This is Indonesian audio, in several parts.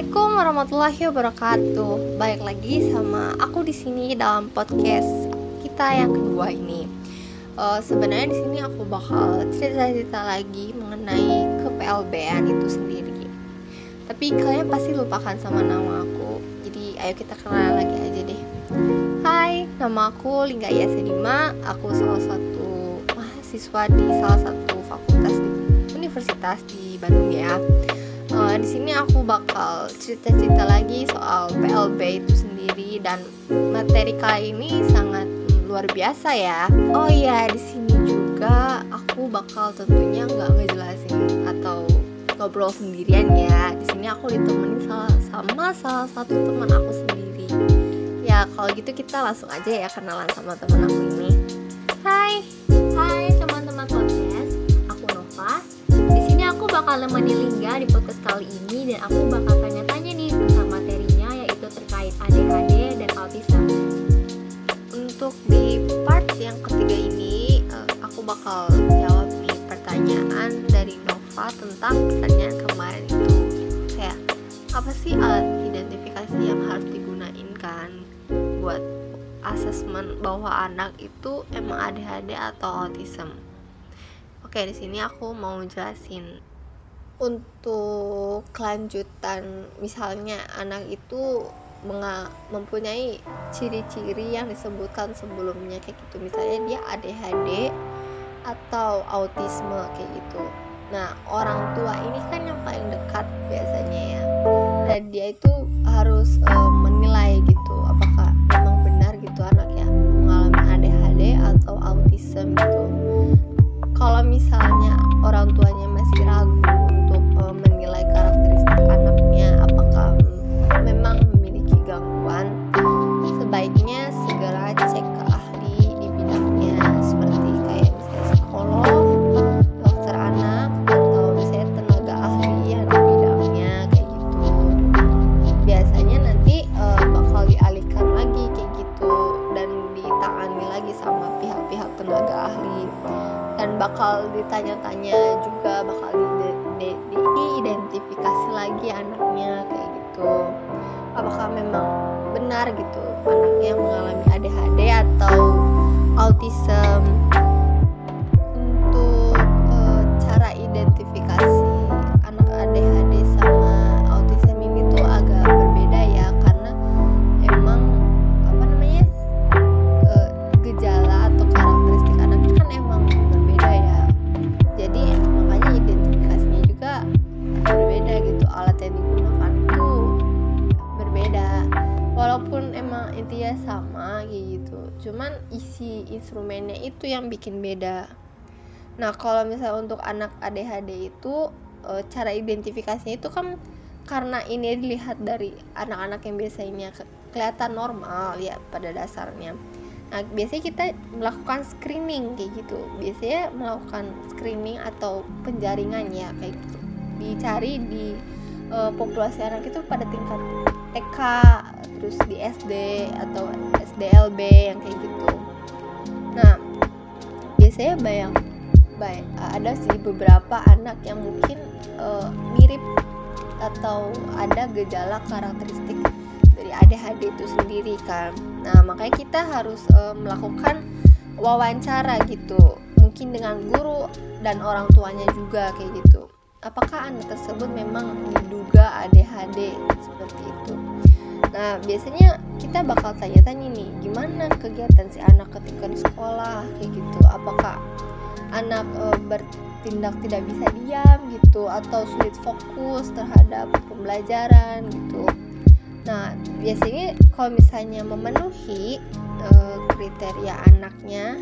Assalamualaikum warahmatullahi wabarakatuh. Baik lagi sama aku di sini dalam podcast kita yang kedua ini. Uh, Sebenarnya di sini aku bakal cerita-cerita lagi mengenai kePLB-an itu sendiri. Tapi kalian pasti lupakan sama nama aku. Jadi ayo kita kenal lagi aja deh. Hai, nama aku Lingga Yasedima. Aku salah satu mahasiswa di salah satu fakultas di universitas di Bandung ya uh, di sini aku bakal cerita-cerita lagi soal PLB itu sendiri dan materi kali ini sangat luar biasa ya. Oh iya, di sini juga aku bakal tentunya nggak ngejelasin atau ngobrol sendirian ya. Di sini aku ditemenin salah sama salah satu teman aku sendiri. Ya kalau gitu kita langsung aja ya kenalan sama teman aku ini. Hai, hai bakal nemenin Lingga di podcast kali ini dan aku bakal tanya-tanya nih tentang materinya yaitu terkait ADHD dan autism. Untuk di part yang ketiga ini eh, aku bakal jawab nih pertanyaan dari Nova tentang pertanyaan kemarin itu kayak apa sih alat identifikasi yang harus digunain kan buat asesmen bahwa anak itu emang ADHD atau autism. Oke, di sini aku mau jelasin untuk kelanjutan misalnya anak itu mempunyai ciri-ciri yang disebutkan sebelumnya kayak gitu. Misalnya dia ADHD atau autisme kayak gitu. Nah orang tua ini kan yang paling dekat biasanya ya. Dan dia itu harus uh, menilai gitu bakal ditanya-tanya juga bakal di, di, diidentifikasi lagi anaknya kayak gitu. Apakah memang benar gitu anaknya mengalami ADHD atau autism itu yang bikin beda. Nah kalau misalnya untuk anak ADHD itu e, cara identifikasinya itu kan karena ini dilihat dari anak-anak yang biasanya ke kelihatan normal ya pada dasarnya. Nah biasanya kita melakukan screening kayak gitu. Biasanya melakukan screening atau penjaringan ya kayak gitu. Dicari di e, populasi anak itu pada tingkat TK terus di SD atau SDLB yang kayak gitu biasanya bayang baik ada sih beberapa anak yang mungkin uh, mirip atau ada gejala karakteristik dari ADHD itu sendiri kan. Nah makanya kita harus uh, melakukan wawancara gitu mungkin dengan guru dan orang tuanya juga kayak gitu. Apakah anak tersebut memang diduga ADHD seperti itu? Nah, biasanya kita bakal tanya-tanya nih, gimana kegiatan si anak ketika di sekolah kayak gitu. Apakah anak e, bertindak tidak bisa diam gitu atau sulit fokus terhadap pembelajaran gitu. Nah, biasanya kalau misalnya memenuhi e, kriteria anaknya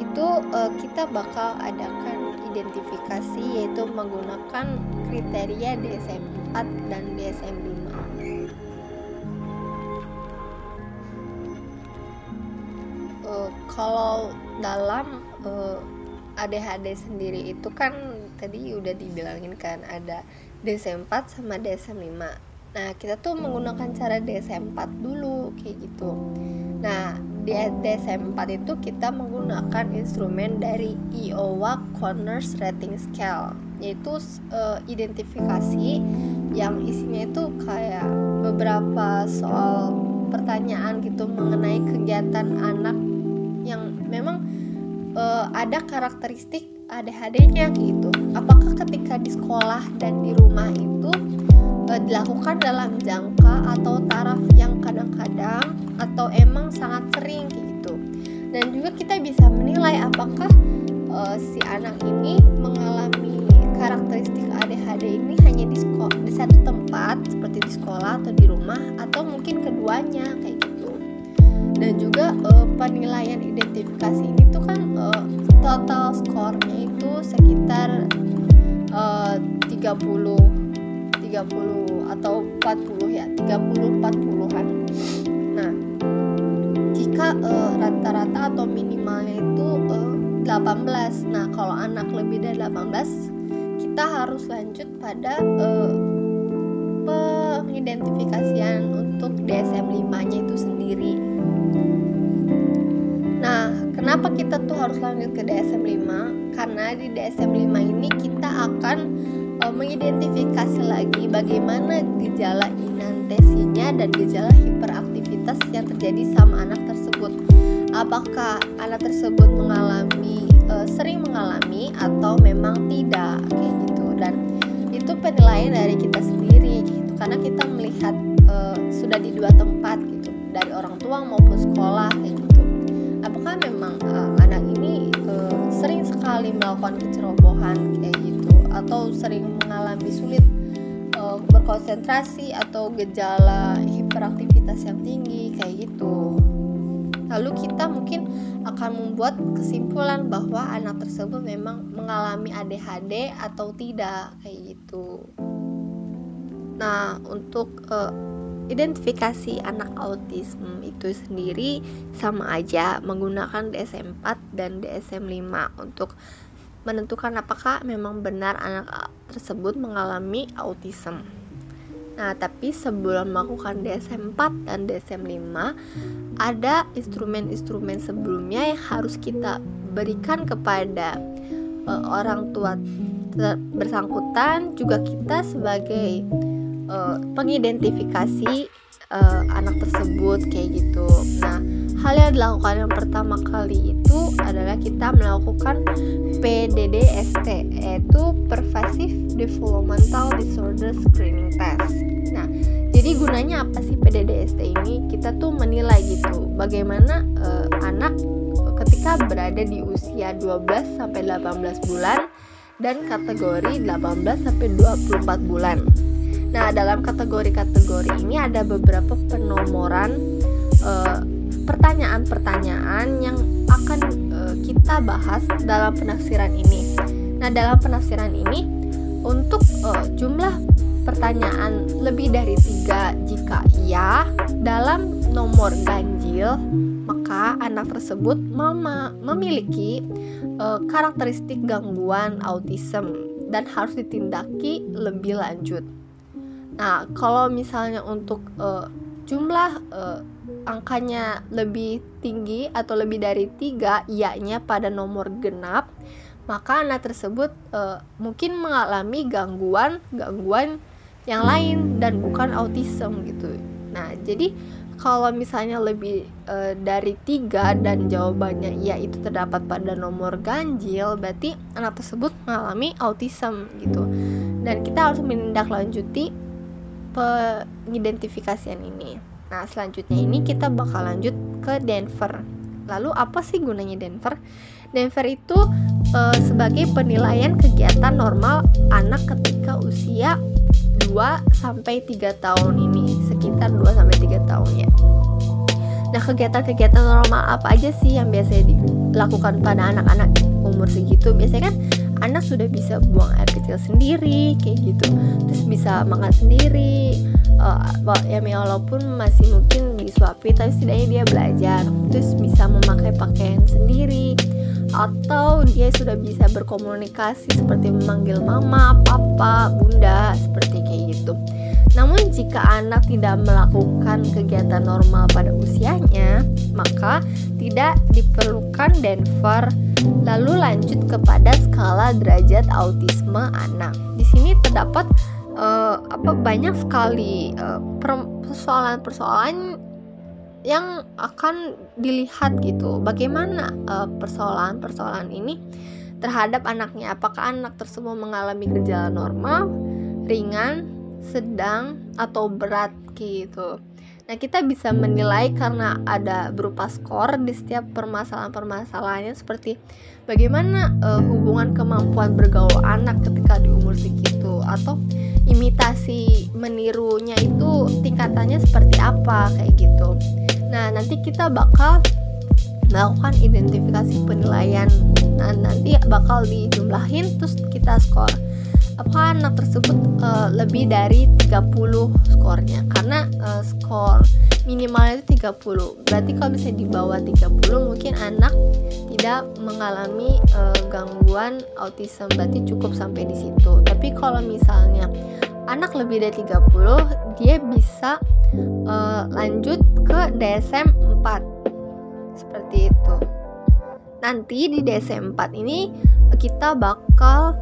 itu e, kita bakal adakan identifikasi yaitu menggunakan kriteria DSM 4 dan DSM 5. Kalau dalam uh, eh, ADHD sendiri itu kan tadi udah dibilangin kan ada DSM-4 sama DSM-5 nah kita tuh menggunakan cara DSM-4 dulu kayak gitu. Nah di DSM-4 itu kita menggunakan instrumen dari Iowa Corners Rating Scale yaitu uh, identifikasi yang isinya itu kayak beberapa soal pertanyaan gitu mengenai kegiatan anak yang memang uh, ada karakteristik ADHD-nya gitu. Apakah ketika di sekolah dan di rumah itu uh, dilakukan dalam jangka atau taraf yang kadang-kadang atau emang sangat sering gitu. Dan juga kita bisa menilai apakah uh, si anak ini mengalami karakteristik ADHD ini hanya di sekolah di satu tempat seperti di sekolah atau di rumah atau mungkin keduanya kayak gitu dan juga uh, penilaian identifikasi ini tuh kan uh, total skornya itu sekitar uh, 30 30 atau 40 ya 30 40-an nah jika rata-rata uh, atau minimalnya itu uh, 18 nah kalau anak lebih dari 18 kita harus lanjut pada uh, pengidentifikasian untuk DSM 5 nya itu sendiri kenapa kita tuh harus lanjut ke DSM 5? Karena di DSM 5 ini kita akan uh, mengidentifikasi lagi bagaimana gejala inantesinya dan gejala hiperaktivitas yang terjadi sama anak tersebut. Apakah anak tersebut mengalami uh, sering mengalami atau memang tidak kayak gitu dan itu penilaian dari kita sendiri gitu karena kita melihat uh, sudah di dua tempat gitu dari orang tua maupun sekolah kayak gitu sekali melakukan kecerobohan kayak gitu. Atau sering mengalami sulit uh, berkonsentrasi atau gejala hiperaktivitas yang tinggi kayak gitu. Lalu kita mungkin akan membuat kesimpulan bahwa anak tersebut memang mengalami ADHD atau tidak kayak gitu. Nah untuk uh, identifikasi anak autisme itu sendiri sama aja menggunakan DSM 4 dan DSM 5 untuk menentukan apakah memang benar anak tersebut mengalami autism. Nah, tapi sebelum melakukan DSM 4 dan DSM 5, ada instrumen-instrumen sebelumnya yang harus kita berikan kepada uh, orang tua bersangkutan juga kita sebagai uh, pengidentifikasi uh, anak tersebut kayak gitu. Nah, hal yang dilakukan yang pertama kali itu adalah kita melakukan PDDST yaitu Pervasive Developmental Disorder Screening Test. Nah, jadi gunanya apa sih PDDST ini? Kita tuh menilai gitu bagaimana uh, anak ketika berada di usia 12 sampai 18 bulan dan kategori 18 sampai 24 bulan. Nah, dalam kategori-kategori ini ada beberapa penomoran eh, pertanyaan-pertanyaan yang akan uh, kita bahas dalam penafsiran ini. Nah, dalam penafsiran ini untuk uh, jumlah pertanyaan lebih dari tiga jika iya dalam nomor ganjil maka anak tersebut mem memiliki uh, karakteristik gangguan autism dan harus ditindaki lebih lanjut. Nah, kalau misalnya untuk uh, jumlah uh, angkanya lebih tinggi atau lebih dari tiga ianya pada nomor genap, maka anak tersebut uh, mungkin mengalami gangguan gangguan yang lain dan bukan autism gitu. Nah, jadi kalau misalnya lebih e, dari tiga dan jawabannya iya itu terdapat pada nomor ganjil, berarti anak tersebut mengalami autism gitu. Dan kita harus menindaklanjuti pengidentifikasian ini. Nah, selanjutnya ini kita bakal lanjut ke Denver. Lalu apa sih gunanya Denver? Denver itu e, sebagai penilaian kegiatan normal anak ketika usia 2 sampai 3 tahun ini, sekitar 2 sampai 3 tahun ya. Nah, kegiatan-kegiatan normal apa aja sih yang biasanya dilakukan pada anak-anak umur segitu? Biasanya kan anak sudah bisa buang air kecil sendiri kayak gitu. Terus bisa makan sendiri. Uh, ya walaupun masih mungkin disuapi tapi setidaknya dia belajar. Terus bisa memakai pakaian sendiri. Atau dia sudah bisa berkomunikasi seperti memanggil mama, papa, bunda seperti kayak gitu. Namun jika anak tidak melakukan kegiatan normal pada usianya, maka tidak diperlukan Denver. Lalu lanjut kepada skala derajat autisme anak. Di sini terdapat uh, apa banyak sekali uh, persoalan-persoalan yang akan dilihat gitu. Bagaimana persoalan-persoalan uh, ini terhadap anaknya? Apakah anak tersebut mengalami gejala normal ringan sedang atau berat gitu Nah, kita bisa menilai karena ada berupa skor di setiap permasalahan-permasalahannya seperti bagaimana uh, hubungan kemampuan bergaul anak ketika di umur segitu atau imitasi menirunya itu tingkatannya seperti apa kayak gitu. Nah, nanti kita bakal melakukan identifikasi penilaian. Nah, nanti bakal dijumlahin terus kita skor apakah anak tersebut uh, lebih dari 30 skornya. Karena uh, skor minimalnya itu 30 berarti kalau bisa di bawah 30 mungkin anak tidak mengalami uh, gangguan autism. Berarti cukup sampai di situ. Tapi kalau misalnya anak lebih dari 30 dia bisa uh, lanjut ke DSM 4 seperti itu. Nanti di DSM 4 ini kita bakal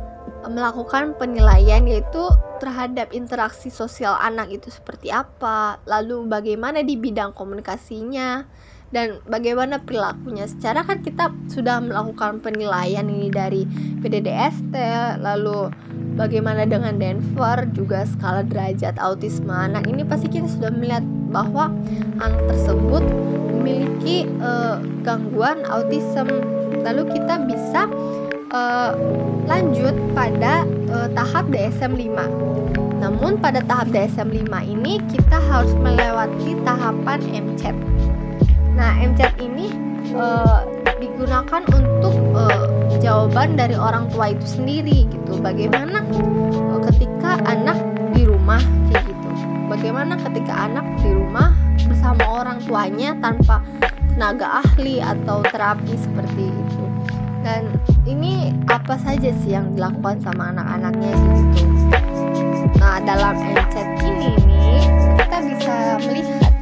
melakukan penilaian yaitu terhadap interaksi sosial anak itu seperti apa, lalu bagaimana di bidang komunikasinya dan bagaimana perilakunya. Secara kan kita sudah melakukan penilaian ini dari PDDST, lalu bagaimana dengan Denver juga skala derajat autisme anak ini pasti kita sudah melihat bahwa anak tersebut memiliki uh, gangguan autism. Lalu kita bisa uh, lanjut pada uh, tahap DSM 5. Namun pada tahap DSM 5 ini kita harus melewati tahapan MCAT. Nah, MCAT ini uh, digunakan untuk uh, jawaban dari orang tua itu sendiri gitu. Bagaimana uh, ketika anak di rumah kayak gitu. Bagaimana ketika anak di rumah bersama orang tuanya tanpa tenaga ahli atau terapi seperti itu dan ini apa saja sih yang dilakukan sama anak-anaknya gitu? Nah dalam MCAT ini nih kita bisa melihat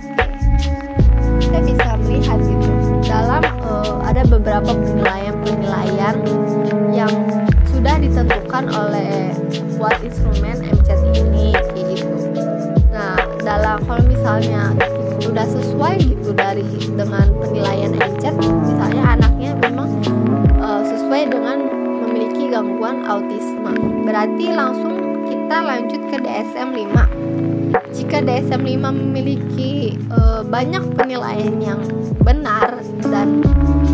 kita bisa melihat gitu. Dalam uh, ada beberapa penilaian-penilaian yang sudah ditentukan oleh buat instrumen MCAT ini kayak gitu. Nah dalam kalau misalnya sudah sesuai gitu dari dengan penilaian MCAT sesuai dengan memiliki gangguan autisme. Berarti langsung kita lanjut ke DSM 5. Jika DSM 5 memiliki e, banyak penilaian yang benar dan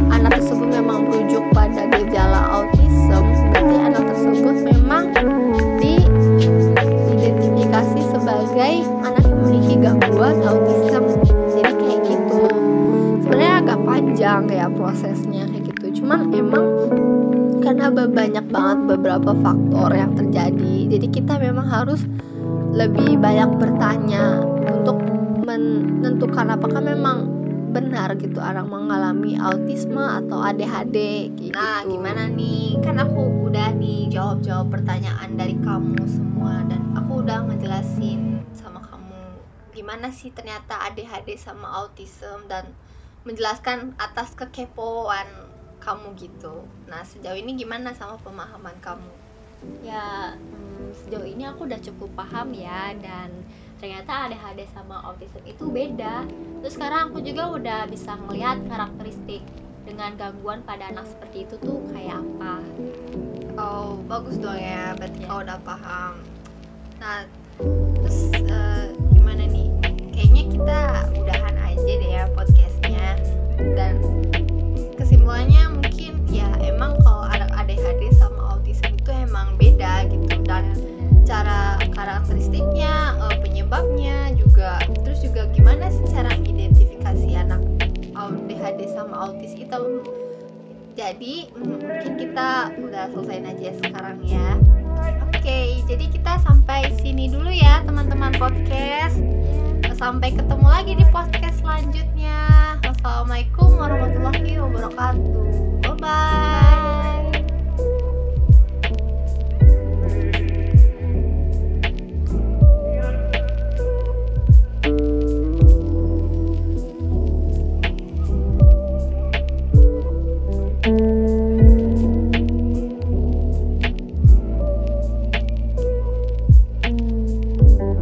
anak tersebut memang merujuk pada gejala autism, berarti anak tersebut memang diidentifikasi sebagai anak yang memiliki gangguan autism. Jadi kayak gitu. Sebenarnya agak panjang ya prosesnya kayak gitu. Cuman emang banyak banget beberapa faktor yang terjadi jadi kita memang harus lebih banyak bertanya untuk menentukan apakah memang benar gitu orang mengalami autisme atau ADHD gitu. Nah, gimana nih? Kan aku udah nih jawab-jawab pertanyaan dari kamu semua dan aku udah ngejelasin sama kamu gimana sih ternyata ADHD sama autism dan menjelaskan atas kekepoan kamu gitu. Nah sejauh ini gimana sama pemahaman kamu? Ya hmm, sejauh ini aku udah cukup paham ya dan ternyata ADHD sama autism itu beda. Terus sekarang aku juga udah bisa ngelihat karakteristik dengan gangguan pada anak seperti itu tuh kayak apa. Oh bagus dong ya berarti ya. kau udah paham. Nah terus uh, gimana nih? Kayaknya kita udahan sama autis itu jadi mungkin kita udah selesai aja sekarang ya oke jadi kita sampai sini dulu ya teman-teman podcast sampai ketemu lagi di podcast selanjutnya Assalamualaikum warahmatullahi wabarakatuh. Bye bye.